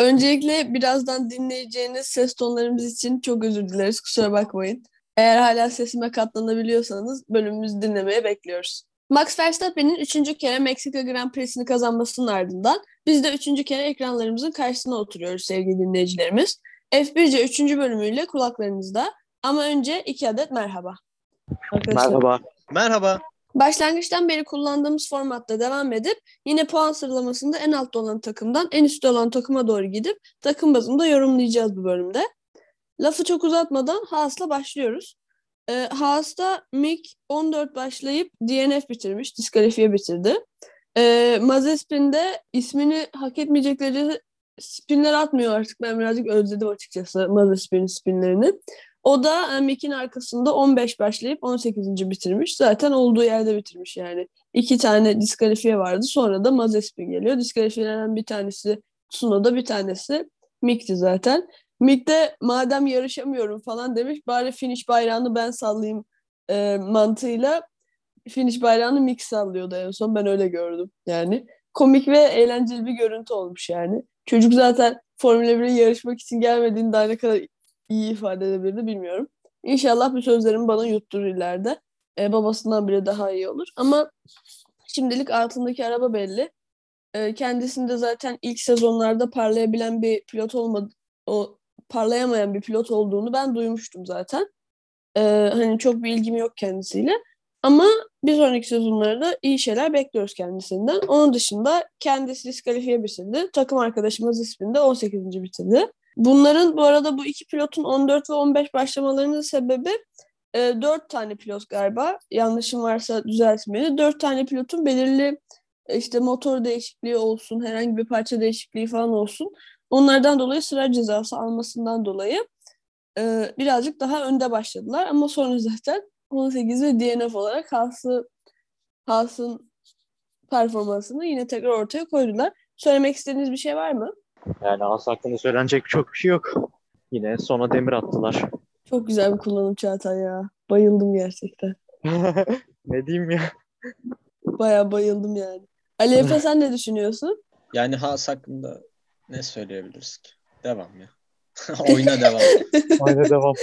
Öncelikle birazdan dinleyeceğiniz ses tonlarımız için çok özür dileriz. Kusura bakmayın. Eğer hala sesime katlanabiliyorsanız bölümümüzü dinlemeye bekliyoruz. Max Verstappen'in üçüncü kere Meksika Grand Prix'sini kazanmasının ardından biz de üçüncü kere ekranlarımızın karşısına oturuyoruz sevgili dinleyicilerimiz. F1'ce üçüncü bölümüyle kulaklarınızda ama önce iki adet merhaba. Arkadaşlar. Merhaba. Merhaba. Başlangıçtan beri kullandığımız formatta devam edip yine puan sıralamasında en altta olan takımdan en üstte olan takıma doğru gidip takım bazında yorumlayacağız bu bölümde. Lafı çok uzatmadan Haas'la başlıyoruz. E, Haas'ta Mick 14 başlayıp DNF bitirmiş, diskalifiye bitirdi. E, Mazepin'de ismini hak etmeyecekleri spinler atmıyor artık. Ben birazcık özledim açıkçası Mazepin'in spinlerini. O da Mick'in arkasında 15 başlayıp 18. bitirmiş. Zaten olduğu yerde bitirmiş yani. İki tane diskalifiye vardı. Sonra da Mazepin geliyor. Diskalifiyelerden bir tanesi Tsunoda, bir tanesi Mick'ti zaten. Mick de madem yarışamıyorum falan demiş bari finish bayrağını ben sallayayım e, mantığıyla finish bayrağını Mick sallıyordu en son ben öyle gördüm yani. Komik ve eğlenceli bir görüntü olmuş yani. Çocuk zaten Formula 1'e yarışmak için gelmediğini daha ne kadar iyi ifade edebilirdi bilmiyorum. İnşallah bu sözlerimi bana yutturur ileride. E, babasından bile daha iyi olur. Ama şimdilik altındaki araba belli. E, kendisinde zaten ilk sezonlarda parlayabilen bir pilot olmadı. O parlayamayan bir pilot olduğunu ben duymuştum zaten. Ee, hani çok bir ilgim yok kendisiyle. Ama bir sonraki sezonlarda iyi şeyler bekliyoruz kendisinden. Onun dışında kendisi diskalifiye bitirdi. Takım arkadaşımız isminde 18. bitirdi. Bunların bu arada bu iki pilotun 14 ve 15 başlamalarının sebebi e, 4 tane pilot galiba. Yanlışım varsa düzeltin beni. 4 tane pilotun belirli işte motor değişikliği olsun, herhangi bir parça değişikliği falan olsun. Onlardan dolayı sıra cezası almasından dolayı e, birazcık daha önde başladılar. Ama sonra zaten 18 ve DNF olarak Haas'ı Haas'ın performansını yine tekrar ortaya koydular. Söylemek istediğiniz bir şey var mı? Yani Haas hakkında söylenecek çok bir şey yok. Yine sona demir attılar. Çok güzel bir kullanım Çağatay ya. Bayıldım gerçekten. ne diyeyim ya? Baya bayıldım yani. Ali Efe sen ne düşünüyorsun? Yani Haas hakkında ne söyleyebiliriz ki? Devam ya. Oyuna devam. Oyuna devam.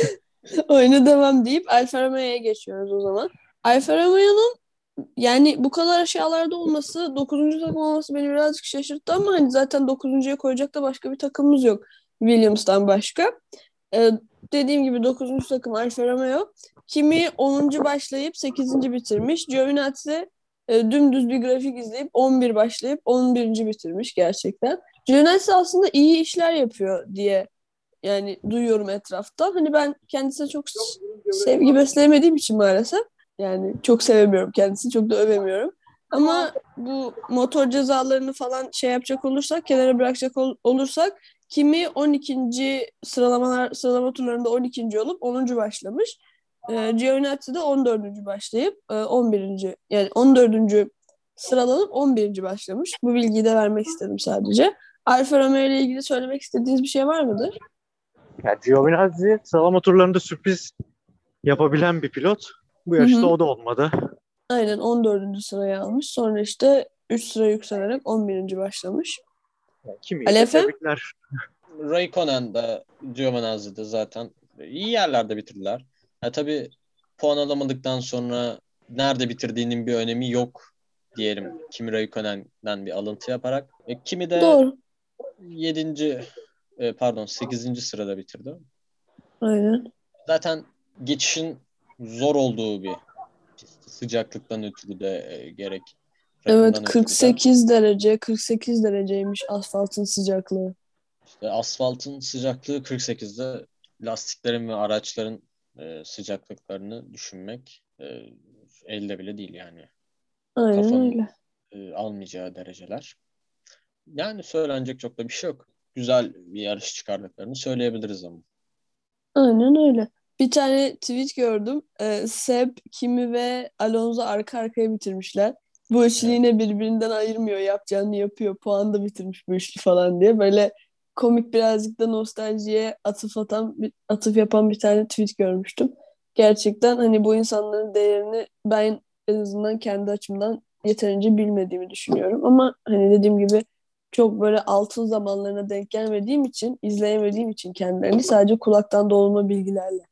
Oyuna devam deyip Alfa Romeo'ya geçiyoruz o zaman. Alfa Romeo'nun yani bu kadar aşağılarda olması, 9. takım olması beni birazcık şaşırttı ama hani zaten 9.ya koyacak da başka bir takımımız yok Williams'tan başka. Ee, dediğim gibi 9. takım Alfa Romeo. Kimi 10. başlayıp 8. bitirmiş. Giovinazzi e, dümdüz bir grafik izleyip 11 başlayıp 11. bitirmiş gerçekten. Giovinazzi aslında iyi işler yapıyor diye yani duyuyorum etrafta. Hani ben kendisine çok sevgi besleyemediğim için maalesef yani çok sevemiyorum kendisini, çok da övemiyorum. Ama bu motor cezalarını falan şey yapacak olursak, kenara bırakacak ol- olursak kimi 12. sıralamalar sıralama turlarında 12. olup 10. başlamış. E, Giovinazzi de 14. başlayıp e, 11. yani 14. sıralanıp 11. başlamış. Bu bilgiyi de vermek istedim sadece. Alfa Romeo ile ilgili söylemek istediğiniz bir şey var mıdır? Ya Giovinazzi sıralama turlarında sürpriz yapabilen bir pilot. Bu yaşta Hı-hı. o da olmadı. Aynen 14. sıraya almış. Sonra işte 3 sıra yükselerek 11. başlamış. Yani kimi tebrikler. Raikkonen de Giovinazzi de zaten iyi yerlerde bitirdiler. Ya tabii puan alamadıktan sonra nerede bitirdiğinin bir önemi yok diyelim. Kimi Raikkonen'den bir alıntı yaparak. E, kimi de Doğru. 7. E, pardon 8. sırada bitirdi. Aynen. Zaten geçişin zor olduğu bir sıcaklıktan ötürü de e, gerek. Evet 48 derece 48 dereceymiş asfaltın sıcaklığı. İşte asfaltın sıcaklığı 48'de lastiklerin ve araçların e, sıcaklıklarını düşünmek e, elde bile değil yani. Aynen Kafanın, öyle. E, almayacağı dereceler. Yani söylenecek çok da bir şey yok. Güzel bir yarış çıkardıklarını söyleyebiliriz ama. Aynen öyle. Bir tane tweet gördüm. Ee, Seb, Kimi ve Alonso arka arkaya bitirmişler. Bu üçlü yine birbirinden ayırmıyor. Yapacağını yapıyor. Puan da bitirmiş bu üçlü falan diye. Böyle komik birazcık da nostaljiye atıf atan, atıf yapan bir tane tweet görmüştüm. Gerçekten hani bu insanların değerini ben en azından kendi açımdan yeterince bilmediğimi düşünüyorum. Ama hani dediğim gibi çok böyle altın zamanlarına denk gelmediğim için, izleyemediğim için kendilerini sadece kulaktan dolma bilgilerle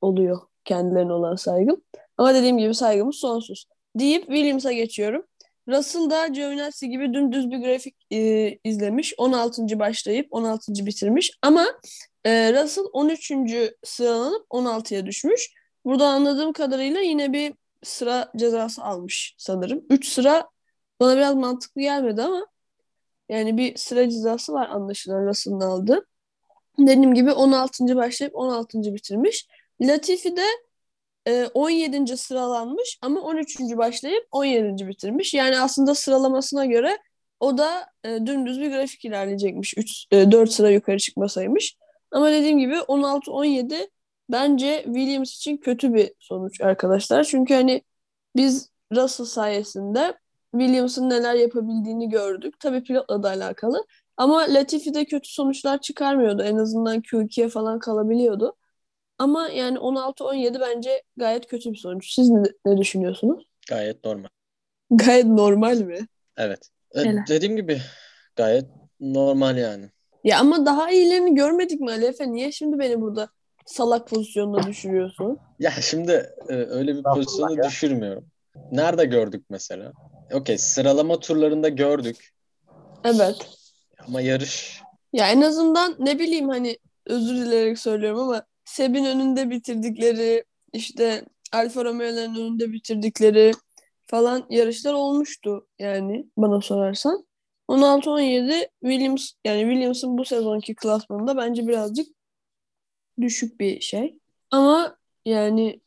oluyor kendilerine olan saygım. Ama dediğim gibi saygımız sonsuz. Deyip Williams'a geçiyorum. Russell da Giovinazzi gibi dümdüz bir grafik e, izlemiş. 16. başlayıp 16. bitirmiş. Ama e, Russell 13. sıralanıp 16'ya düşmüş. Burada anladığım kadarıyla yine bir sıra cezası almış sanırım. 3 sıra bana biraz mantıklı gelmedi ama yani bir sıra cezası var anlaşılan Russell'ın aldığı. Dediğim gibi 16. başlayıp 16. bitirmiş. Latifi de e, 17. sıralanmış ama 13. başlayıp 17. bitirmiş. Yani aslında sıralamasına göre o da e, dümdüz bir grafik ilerleyecekmiş. 3 e, 4 sıra yukarı çıkmasaymış. Ama dediğim gibi 16-17 bence Williams için kötü bir sonuç arkadaşlar. Çünkü hani biz Russell sayesinde Williams'ın neler yapabildiğini gördük. Tabii pilotla da alakalı. Ama Latifi de kötü sonuçlar çıkarmıyordu. En azından Q2'ye falan kalabiliyordu. Ama yani 16-17 bence gayet kötü bir sonuç. Siz ne, ne düşünüyorsunuz? Gayet normal. Gayet normal mi? Evet. E, Helal. dediğim gibi gayet normal yani. Ya ama daha iyilerini görmedik mi Ali Efe? Niye şimdi beni burada salak pozisyonuna düşürüyorsun? Ya şimdi e, öyle bir pozisyonu ya. düşürmüyorum. Nerede gördük mesela? Okey sıralama turlarında gördük. Evet. Ama yarış Ya en azından ne bileyim hani özür dileyerek söylüyorum ama Seb'in önünde bitirdikleri işte Alfa Romeo'ların önünde bitirdikleri falan yarışlar olmuştu yani bana sorarsan. 16-17 Williams yani Williams'ın bu sezonki klasmanında bence birazcık düşük bir şey. Ama yani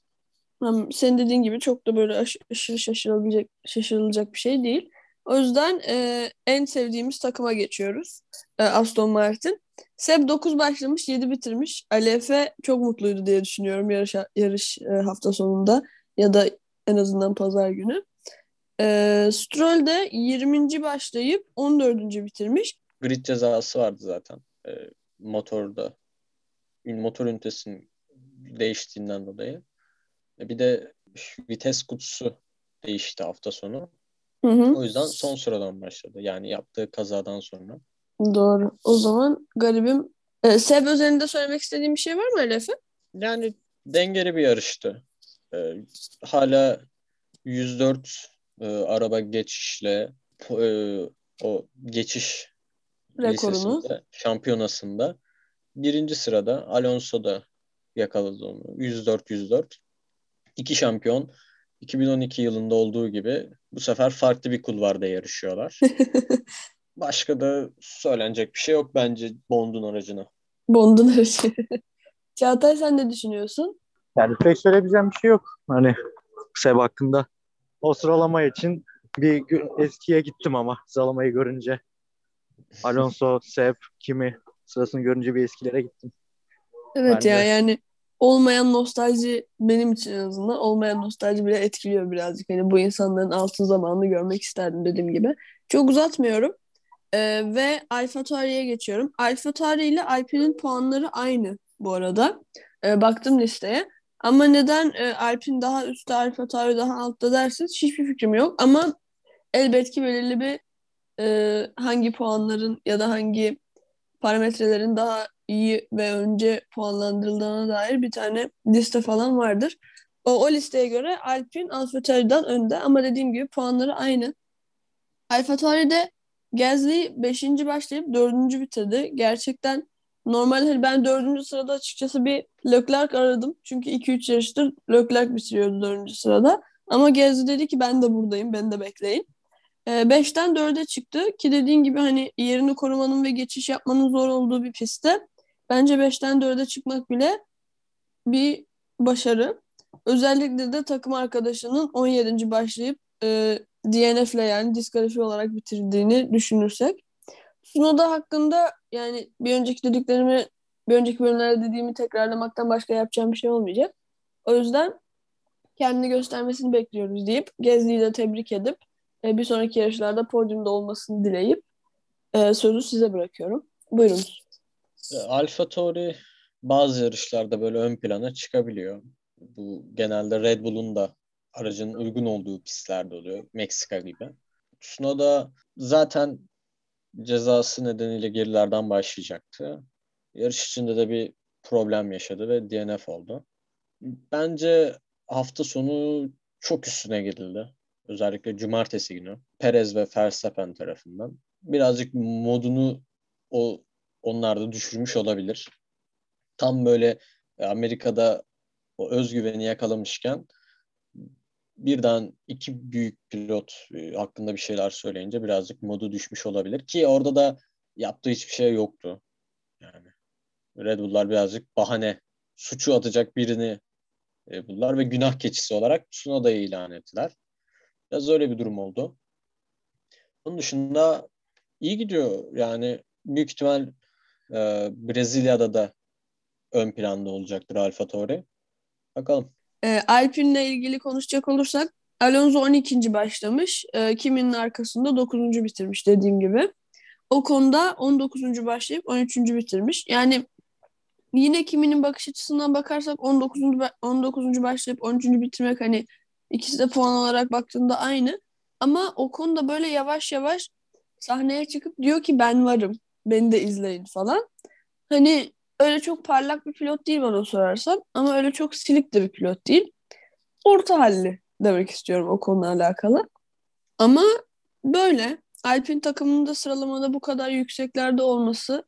senin dediğin gibi çok da böyle aş- aşırı şaşırılabilecek şaşırılacak bir şey değil. O yüzden e, en sevdiğimiz takıma geçiyoruz. E, Aston Martin. Seb 9 başlamış, 7 bitirmiş. Ali Efe çok mutluydu diye düşünüyorum yarış yarış e, hafta sonunda ya da en azından pazar günü. E, Stroll de 20. başlayıp 14. bitirmiş. grid cezası vardı zaten. E, motorda. Motor ünitesinin değiştiğinden dolayı. E, bir de vites kutusu değişti hafta sonu. Hı hı. O yüzden son sıradan başladı. Yani yaptığı kazadan sonra. Doğru. O zaman garibim. E, Seb özelinde söylemek istediğim bir şey var mı Ali Efe? Yani dengeli bir yarıştı. E, hala 104 e, araba geçişle e, o geçiş Rekorunu. şampiyonasında birinci sırada Alonso da yakaladı onu. 104-104. İki şampiyon 2012 yılında olduğu gibi bu sefer farklı bir kulvarda yarışıyorlar. Başka da söylenecek bir şey yok bence Bond'un aracına. Bond'un aracı. Çağatay sen ne düşünüyorsun? Yani pek söyleyebileceğim bir şey yok. Hani Seb hakkında. O sıralama için bir eskiye gittim ama sıralamayı görünce. Alonso, Seb, Kimi sırasını görünce bir eskilere gittim. Evet Bence. ya yani olmayan nostalji benim için en azından olmayan nostalji bile etkiliyor birazcık. Hani bu insanların altın zamanını görmek isterdim dediğim gibi. Çok uzatmıyorum. Ee, ve AlphaTauri'ye geçiyorum. AlphaTauri ile Alpine'in puanları aynı bu arada. Ee, baktım listeye. Ama neden e, Alpine daha üstte, AlphaTauri daha altta dersiniz hiçbir fikrim yok. Ama elbet ki belirli bir e, hangi puanların ya da hangi parametrelerin daha iyi ve önce puanlandırıldığına dair bir tane liste falan vardır. O, o listeye göre Alpine AlphaTauri'den önde ama dediğim gibi puanları aynı. AlphaTauri'de Gasly 5. başlayıp 4. bitirdi. Gerçekten normal hani ben 4. sırada açıkçası bir Leclerc aradım. Çünkü 2-3 yarıştır Leclerc bitiriyordu 4. sırada. Ama Gasly dedi ki ben de buradayım, beni de bekleyin. 5'ten 4'e çıktı ki dediğin gibi hani yerini korumanın ve geçiş yapmanın zor olduğu bir pistte bence 5'ten 4'e çıkmak bile bir başarı. Özellikle de takım arkadaşının 17. başlayıp e, DNF'le yani diskalifiye olarak bitirdiğini düşünürsek. Tsunoda hakkında yani bir önceki dediklerimi bir önceki bölümlerde dediğimi tekrarlamaktan başka yapacağım bir şey olmayacak. O yüzden kendini göstermesini bekliyoruz deyip Gezli'yi de tebrik edip e, bir sonraki yarışlarda podyumda olmasını dileyip e, sözü size bırakıyorum. Buyurunuz. E, Alfa Tauri bazı yarışlarda böyle ön plana çıkabiliyor. Bu genelde Red Bull'un da aracın uygun olduğu pistlerde oluyor. Meksika gibi. Tsunoda zaten cezası nedeniyle gerilerden başlayacaktı. Yarış içinde de bir problem yaşadı ve DNF oldu. Bence hafta sonu çok üstüne gidildi. Özellikle cumartesi günü. Perez ve Verstappen tarafından. Birazcık modunu o onlar da düşürmüş olabilir. Tam böyle Amerika'da o özgüveni yakalamışken birden iki büyük pilot e, hakkında bir şeyler söyleyince birazcık modu düşmüş olabilir ki orada da yaptığı hiçbir şey yoktu. Yani Red Bull'lar birazcık bahane suçu atacak birini e, ve günah keçisi olarak Tsunoda'yı ilan ettiler. Biraz öyle bir durum oldu. Onun dışında iyi gidiyor. Yani büyük ihtimal e, Brezilya'da da ön planda olacaktır Alfa Tauri. Bakalım. E, Alpine'le ilgili konuşacak olursak Alonso 12. başlamış. E, Kimin'in arkasında 9. bitirmiş dediğim gibi. O konuda 19. başlayıp 13. bitirmiş. Yani yine Kimin'in bakış açısından bakarsak 19. 19. başlayıp 13. bitirmek hani ikisi de puan olarak baktığında aynı. Ama o konuda böyle yavaş yavaş sahneye çıkıp diyor ki ben varım. Beni de izleyin falan. Hani öyle çok parlak bir pilot değil bana sorarsan ama öyle çok silik de bir pilot değil. Orta halli demek istiyorum o konuyla alakalı. Ama böyle Alpine takımında sıralamada bu kadar yükseklerde olması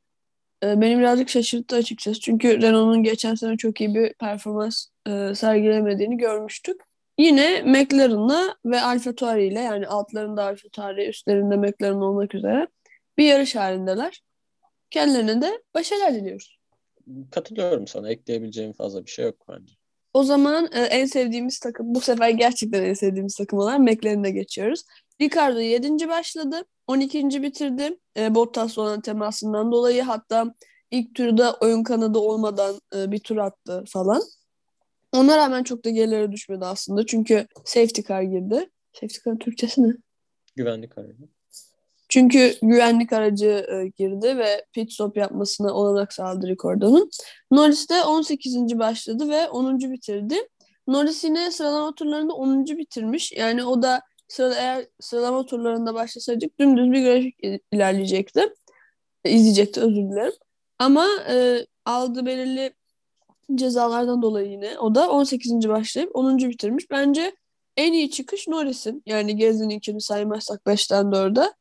e, beni birazcık şaşırttı açıkçası. Çünkü Renault'un geçen sene çok iyi bir performans e, sergilemediğini görmüştük. Yine McLaren'la ve Alfa Tauri ile yani altlarında Alfa Tauri, üstlerinde McLaren olmak üzere bir yarış halindeler. Kendilerine de başarılar diliyoruz. Katılıyorum sana. Ekleyebileceğim fazla bir şey yok bence. O zaman e, en sevdiğimiz takım, bu sefer gerçekten en sevdiğimiz takım olan McLaren'e geçiyoruz. Ricardo 7. başladı. 12. bitirdi. E, Bottas'la olan temasından dolayı hatta ilk turda oyun kanadı olmadan e, bir tur attı falan. Ona rağmen çok da gerilere düşmedi aslında. Çünkü safety car girdi. Safety car Türkçesi ne? Güvenlik aracı. Çünkü güvenlik aracı e, girdi ve pit stop yapmasına olanak sağladı Ricardo'nun. Norris de 18. başladı ve 10. bitirdi. Norris yine sıralama turlarında 10. bitirmiş. Yani o da sırada eğer sıralama turlarında başlasaydık dümdüz bir grafik ilerleyecekti. E, izleyecekti özür dilerim. Ama e, aldığı belirli cezalardan dolayı yine o da 18. başlayıp 10. bitirmiş. Bence en iyi çıkış Norris'in. Yani Gezdi'ninkini saymazsak 5'ten 4'e.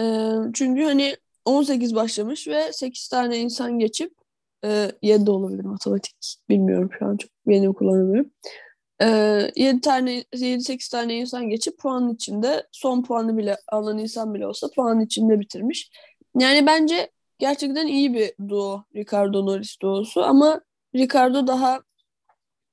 Ee, çünkü hani 18 başlamış ve 8 tane insan geçip e, 7 de olabilir matematik. Bilmiyorum şu an çok benim kullanamıyorum. E, 7 tane 7-8 tane insan geçip puanın içinde son puanı bile alan insan bile olsa puanın içinde bitirmiş. Yani bence gerçekten iyi bir duo Ricardo Norris duosu ama Ricardo daha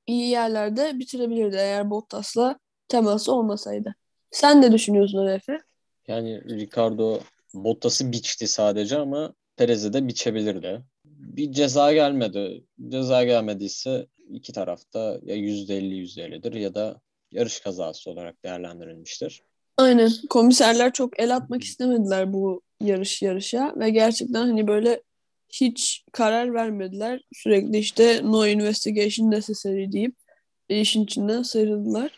iyi yerlerde bitirebilirdi eğer Bottas'la teması olmasaydı. Sen ne düşünüyorsun Efe? Yani Ricardo Bottas'ı biçti sadece ama Perez'i de biçebilirdi. Bir ceza gelmedi. Ceza gelmediyse iki tarafta ya %50 %50'dir ya da yarış kazası olarak değerlendirilmiştir. Aynen. Komiserler çok el atmak istemediler bu yarış yarışa ve gerçekten hani böyle hiç karar vermediler. Sürekli işte no investigation necessary deyip işin içinden sıyrıldılar.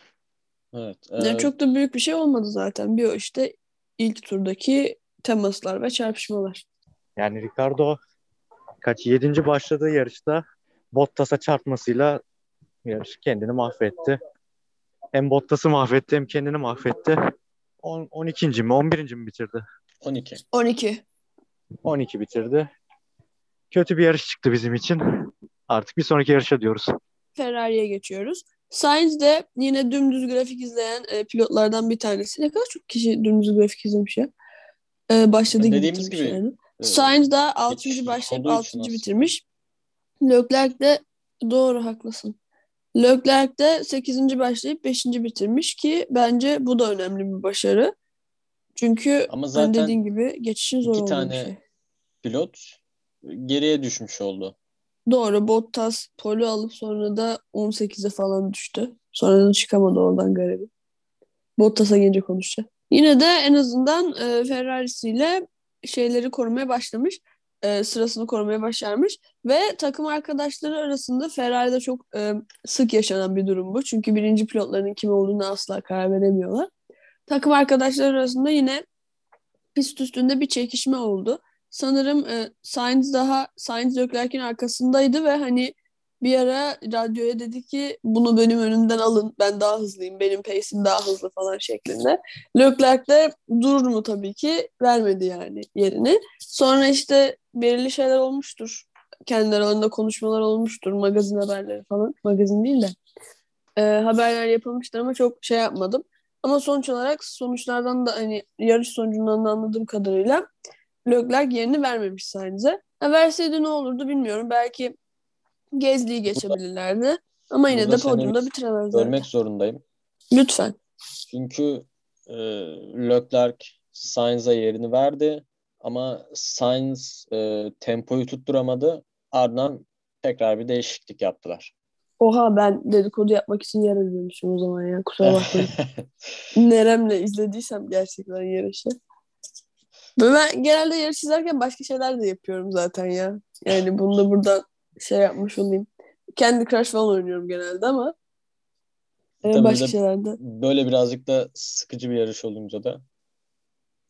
Evet. Yani e, çok da büyük bir şey olmadı zaten. Bir işte ilk turdaki temaslar ve çarpışmalar. Yani Ricardo kaç yedinci başladığı yarışta Bottas'a çarpmasıyla yarış kendini mahvetti. Hem Bottas'ı mahvetti hem kendini mahvetti. 10, 12. mi 11. mi bitirdi? 12. 12. 12 bitirdi. Kötü bir yarış çıktı bizim için. Artık bir sonraki yarışa diyoruz. Ferrari'ye geçiyoruz. Sainz de yine dümdüz grafik izleyen e, pilotlardan bir tanesi. Ne kadar çok kişi dümdüz grafik izlemiş ya. E, başladı gibi Dediğimiz gibi, yani. e, Sainz da 6. geçiş başlayıp olduğu 6. için aslında. bitirmiş. Leclerc de doğru haklısın. Leclerc de 8. başlayıp 5. bitirmiş ki bence bu da önemli bir başarı. Çünkü Ama zaten dediğin gibi geçişin zor iki tane şey. pilot geriye düşmüş oldu. Doğru Bottas poli alıp sonra da 18'e falan düştü. Sonradan çıkamadı oradan garibi. Bottas'a gelince konuşacağız. Yine de en azından e, Ferrari'siyle şeyleri korumaya başlamış. E, sırasını korumaya başarmış. Ve takım arkadaşları arasında Ferrari'de çok e, sık yaşanan bir durum bu. Çünkü birinci pilotların kim olduğunu asla karar veremiyorlar. Takım arkadaşları arasında yine pist üstünde bir çekişme oldu. Sanırım e, Sainz daha Sainz Leclerc'in arkasındaydı ve hani bir ara radyoya dedi ki bunu benim önümden alın ben daha hızlıyım benim pace'im daha hızlı falan şeklinde. Leclerc de durur mu tabii ki vermedi yani yerini. Sonra işte belirli şeyler olmuştur. Kendi aralarında konuşmalar olmuştur. Magazin haberleri falan. Magazin değil de. E, haberler yapılmıştır ama çok şey yapmadım. Ama sonuç olarak sonuçlardan da hani yarış sonucundan da anladığım kadarıyla Leclerc yerini vermemiş Sainz'e. Ha, verseydi ne olurdu bilmiyorum. Belki Gezli'yi geçebilirlerdi. Ama yine Burada de podyumda bitiremezlerdi. Görmek zorundayım. Lütfen. Çünkü e, Leclerc Sainz'a yerini verdi ama Sainz e, tempoyu tutturamadı. Ardından tekrar bir değişiklik yaptılar. Oha ben dedikodu yapmak için yer izlemişim o zaman ya. Kusura bakmayın. Nerem'le izlediysem gerçekten yarışı. Ve ben genelde yarış izlerken başka şeyler de yapıyorum zaten ya. Yani bunu da burada şey yapmış olayım. Kendi Crush falan oynuyorum genelde ama e, Tabii başka de şeylerde. Böyle birazcık da sıkıcı bir yarış olunca da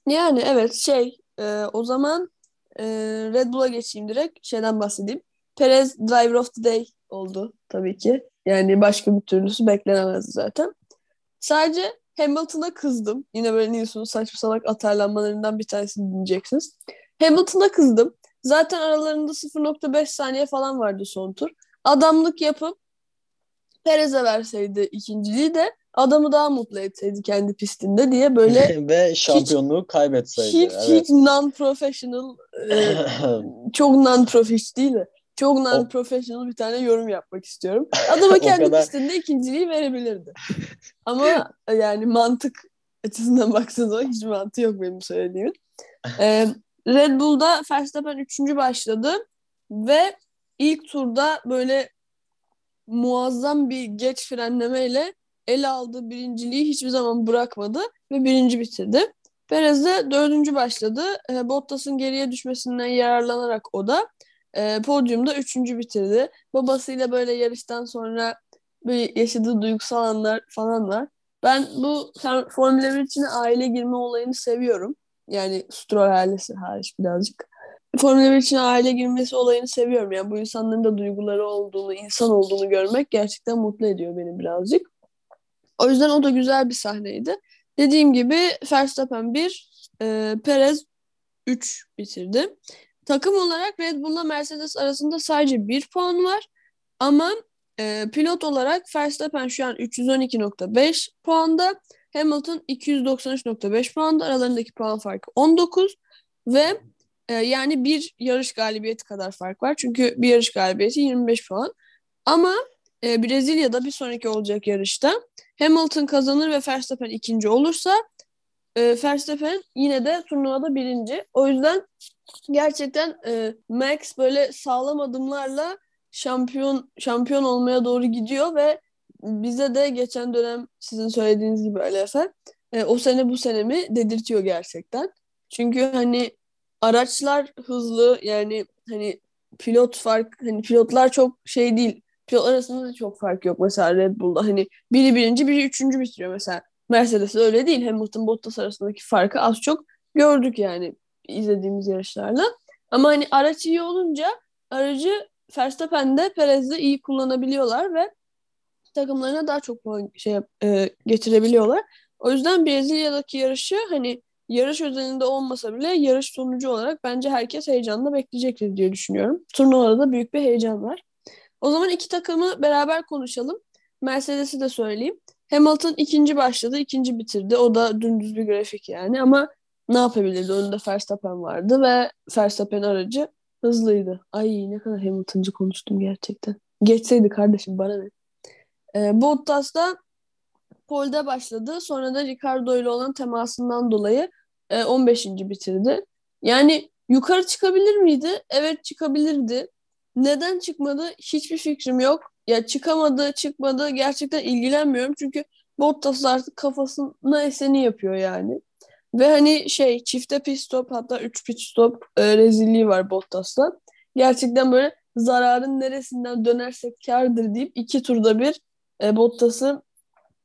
Yani evet şey e, o zaman e, Red Bull'a geçeyim direkt. Şeyden bahsedeyim. Perez Driver of the Day oldu tabii ki. Yani başka bir türlüsü beklenemezdi zaten. Sadece Hamilton'a kızdım. Yine böyle News'un saçma salak atarlanmalarından bir tanesini dinleyeceksiniz. Hamilton'a kızdım. Zaten aralarında 0.5 saniye falan vardı son tur. Adamlık yapıp Perez'e verseydi ikinciliği de adamı daha mutlu etseydi kendi pistinde diye böyle ve şampiyonluğu kaybetseydi. hiç evet. hiç non-professional e, çok non-profesh değil de çok non-professional bir tane yorum yapmak istiyorum. Adama O kendi kadar- pistinde ikinciliği verebilirdi. Ama yani mantık açısından baksanız hiç mantığı yok benim söylediğimin. Ee, Red Bull'da Verstappen üçüncü başladı ve ilk turda böyle muazzam bir geç frenlemeyle ele aldığı birinciliği hiçbir zaman bırakmadı ve birinci bitirdi. Perez de dördüncü başladı. E, Bottas'ın geriye düşmesinden yararlanarak o da e, podyumda üçüncü bitirdi. Babasıyla böyle yarıştan sonra bir yaşadığı duygusal anlar falan var. Ben bu Formula 1 için aile girme olayını seviyorum. Yani Stroll ailesi hariç birazcık. Formula 1 için aile girmesi olayını seviyorum. Yani bu insanların da duyguları olduğunu, insan olduğunu görmek gerçekten mutlu ediyor beni birazcık. O yüzden o da güzel bir sahneydi. Dediğim gibi Verstappen 1, e, Perez 3 bitirdi. Takım olarak Red Bull'la Mercedes arasında sadece 1 puan var. Ama e, pilot olarak Verstappen şu an 312.5 puanda. Hamilton 293.5 puanda. Aralarındaki puan farkı 19 ve e, yani bir yarış galibiyeti kadar fark var. Çünkü bir yarış galibiyeti 25 puan. Ama e, Brezilya'da bir sonraki olacak yarışta Hamilton kazanır ve Verstappen ikinci olursa e, Verstappen yine de turnuvada birinci. O yüzden gerçekten e, Max böyle sağlam adımlarla şampiyon şampiyon olmaya doğru gidiyor ve bize de geçen dönem sizin söylediğiniz gibi Ali Efe e, o sene bu sene mi dedirtiyor gerçekten. Çünkü hani araçlar hızlı yani hani pilot fark hani pilotlar çok şey değil. Pilotlar arasında da çok fark yok. Mesela Red Bull'da hani biri birinci biri üçüncü bitiriyor mesela. Mercedes öyle değil. Hamilton Bottas arasındaki farkı az çok gördük yani izlediğimiz yarışlarla. Ama hani araç iyi olunca aracı Verstappen'de Perez'de iyi kullanabiliyorlar ve takımlarına daha çok puan şey e, getirebiliyorlar. O yüzden Brezilya'daki yarışı hani yarış özelinde olmasa bile yarış sonucu olarak bence herkes heyecanla bekleyecektir diye düşünüyorum. Turnuvada da büyük bir heyecan var. O zaman iki takımı beraber konuşalım. Mercedes'i de söyleyeyim. Hamilton ikinci başladı, ikinci bitirdi. O da dümdüz bir grafik yani ama ne yapabilirdi? Önünde Verstappen vardı ve Verstappen aracı hızlıydı. Ay ne kadar Hamilton'cı konuştum gerçekten. Geçseydi kardeşim bana ne? Ee, Bottas da polde başladı. Sonra da Ricardo ile olan temasından dolayı e, 15. bitirdi. Yani yukarı çıkabilir miydi? Evet çıkabilirdi. Neden çıkmadı? Hiçbir fikrim yok. Ya çıkamadı, çıkmadı gerçekten ilgilenmiyorum. Çünkü Bottas artık kafasına eseni yapıyor yani. Ve hani şey çifte pit stop hatta 3 pit stop e, rezilliği var Bottas'la. Gerçekten böyle zararın neresinden dönersek kardır deyip iki turda bir e, Bottas'ı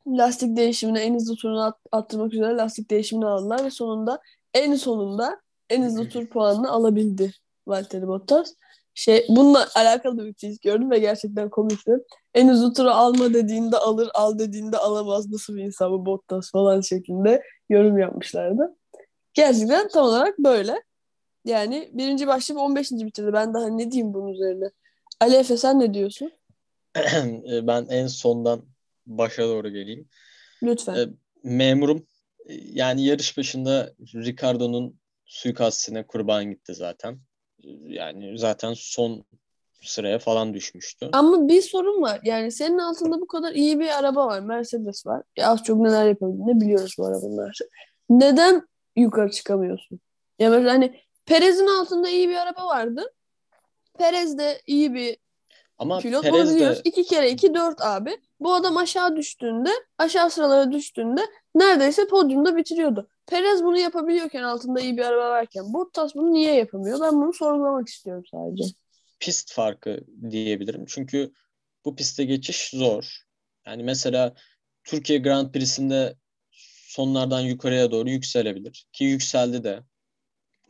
lastik değişimine en hızlı turuna at- attırmak üzere lastik değişimini aldılar ve sonunda en sonunda en hızlı tur puanını alabildi Valtteri Bottas. Şey bununla alakalı bir tweet gördüm ve gerçekten komikti. En hızlı turu alma dediğinde alır, al dediğinde alamaz. Nasıl bir insan bu Bottas falan şeklinde yorum yapmışlardı. Gerçekten tam olarak böyle. Yani birinci başlayıp 15. bitirdi. Ben daha ne diyeyim bunun üzerine. Ali Efe sen ne diyorsun? E, ben en sondan başa doğru geleyim. Lütfen. E, memurum e, yani yarış başında Ricardo'nun suikastine kurban gitti zaten. Yani zaten son sıraya falan düşmüştü. Ama bir sorun var. Yani senin altında bu kadar iyi bir araba var. Mercedes var. Ya az çok neler yapabildiğini biliyoruz bu arabanın şey. Neden yukarı çıkamıyorsun? Ya mesela hani Perez'in altında iyi bir araba vardı. Perez de iyi bir Ama pilot. Perez de biliyoruz. İki kere iki dört abi. Bu adam aşağı düştüğünde, aşağı sıralara düştüğünde neredeyse podyumda bitiriyordu. Perez bunu yapabiliyorken altında iyi bir araba varken Bottas bunu niye yapamıyor? Ben bunu sorgulamak istiyorum sadece. Pist farkı diyebilirim. Çünkü bu piste geçiş zor. Yani mesela Türkiye Grand Prix'sinde sonlardan yukarıya doğru yükselebilir. Ki yükseldi de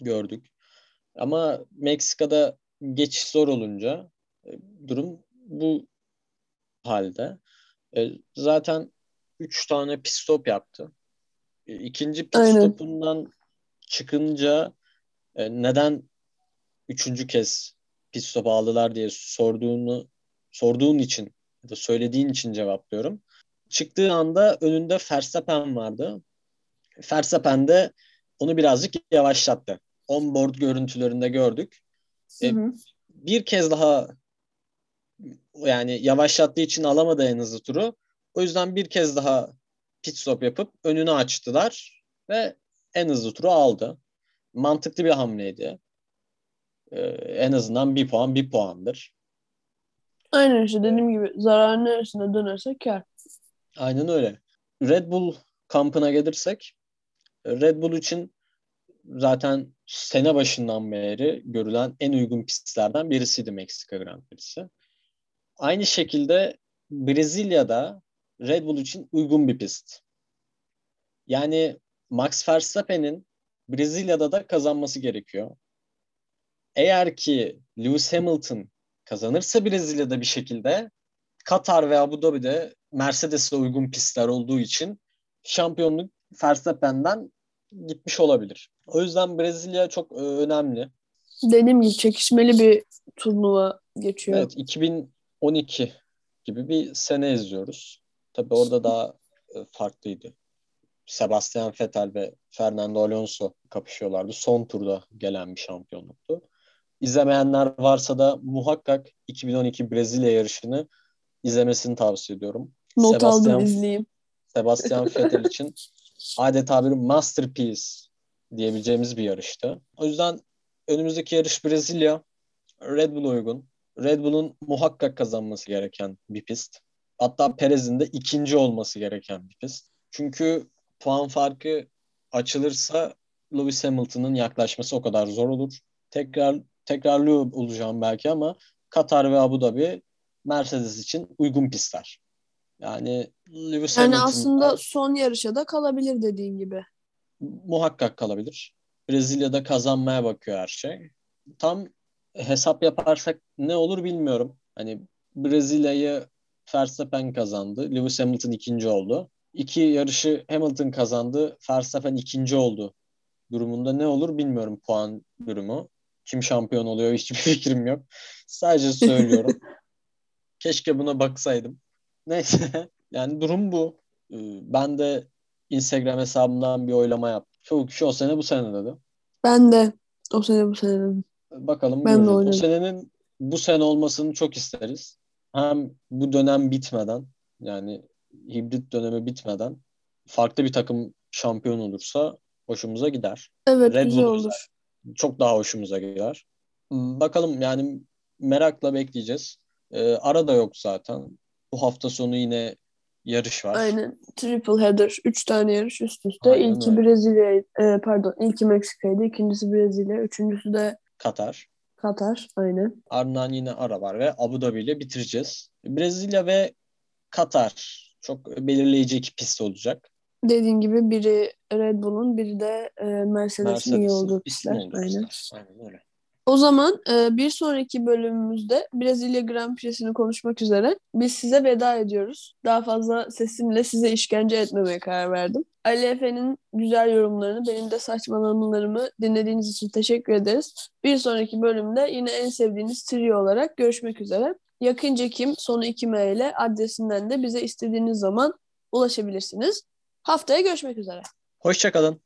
gördük. Ama Meksika'da geçiş zor olunca e, durum bu halde. E, Zaten 3 tane pit stop yaptı. E, İkinci pit Aynen. stopundan çıkınca neden üçüncü kez pit stop aldılar diye sorduğunu sorduğun için ya da söylediğin için cevaplıyorum. Çıktığı anda önünde Verstappen vardı. Verstappen de onu birazcık yavaşlattı. Onboard görüntülerinde gördük. E, Hı hı. bir kez daha yani yavaşlattığı için alamadı en hızlı turu. O yüzden bir kez daha pit stop yapıp önünü açtılar ve en hızlı turu aldı. Mantıklı bir hamleydi. Ee, en azından bir puan bir puandır. Aynen işte dediğim gibi zarar neresine dönerse kar. Aynen öyle. Red Bull kampına gelirsek Red Bull için zaten sene başından beri görülen en uygun pistlerden birisiydi Meksika Grand Prix'si. Aynı şekilde Brezilya'da Red Bull için uygun bir pist. Yani Max Verstappen'in Brezilya'da da kazanması gerekiyor. Eğer ki Lewis Hamilton kazanırsa Brezilya'da bir şekilde Katar ve Abu Dhabi'de Mercedes'e uygun pistler olduğu için şampiyonluk Verstappen'den gitmiş olabilir. O yüzden Brezilya çok e, önemli. Dediğim gibi çekişmeli bir turnuva geçiyor. Evet 2012 gibi bir sene izliyoruz. Tabii orada daha e, farklıydı. Sebastian Vettel ve Fernando Alonso kapışıyorlardı. Son turda gelen bir şampiyonluktu. İzlemeyenler varsa da muhakkak 2012 Brezilya yarışını izlemesini tavsiye ediyorum. Not aldım Sebastian, izleyeyim. Sebastian Vettel için adeta bir masterpiece diyebileceğimiz bir yarıştı. O yüzden önümüzdeki yarış Brezilya. Red Bull uygun. Red Bull'un muhakkak kazanması gereken bir pist. Hatta Perez'in de ikinci olması gereken bir pist. Çünkü puan farkı açılırsa Lewis Hamilton'ın yaklaşması o kadar zor olur. Tekrar tekrarlıyor olacağım belki ama Katar ve Abu Dhabi Mercedes için uygun pistler. Yani Lewis Yani Hamilton aslında son yarışa da kalabilir dediğin gibi. muhakkak kalabilir. Brezilya'da kazanmaya bakıyor her şey. Tam hesap yaparsak ne olur bilmiyorum. Hani Brezilya'yı Verstappen kazandı. Lewis Hamilton ikinci oldu. İki yarışı Hamilton kazandı. Verstappen ikinci oldu. Durumunda ne olur bilmiyorum puan durumu. Kim şampiyon oluyor hiçbir fikrim yok. Sadece söylüyorum. Keşke buna baksaydım. Neyse. Yani durum bu. Ee, Ben de Instagram hesabımdan bir oylama yaptım. Çoğu kişi o sene bu sene dedi. Ben de o sene bu sene dedim. Bakalım Ben de göreceğiz. O oynadım. senenin bu sene olmasını çok isteriz. Hem bu dönem bitmeden yani hibrit dönemi bitmeden farklı bir takım şampiyon olursa hoşumuza gider. Evet Red güzel Bull olur. Çok daha hoşumuza gider. Hmm, Bakalım yani merakla bekleyeceğiz. Ee, ara da yok zaten. Bu hafta sonu yine yarış var. Aynen. Triple header. Üç tane yarış üst üste. Aynen İlki öyle. Brezilya, e, pardon ilki Meksika'ydı. ikincisi Brezilya. Üçüncüsü de Katar. Katar. Aynen. Ardından yine ara var ve Abu Dhabi ile bitireceğiz. Brezilya ve Katar çok belirleyici iki pist olacak. Dediğin gibi biri Red Bull'un biri de e, Mercedes'in iyi Mercedes'in olduğu pistler. Aynen. pistler. Aynen öyle. O zaman e, bir sonraki bölümümüzde Brezilya Grand Prix'sini konuşmak üzere biz size veda ediyoruz. Daha fazla sesimle size işkence etmemeye karar verdim. Ali Efe'nin güzel yorumlarını, benim de saçmalamalarımı dinlediğiniz için teşekkür ederiz. Bir sonraki bölümde yine en sevdiğiniz trio olarak görüşmek üzere. Yakınca kim sonu 2M ile adresinden de bize istediğiniz zaman ulaşabilirsiniz. Haftaya görüşmek üzere. Hoşçakalın.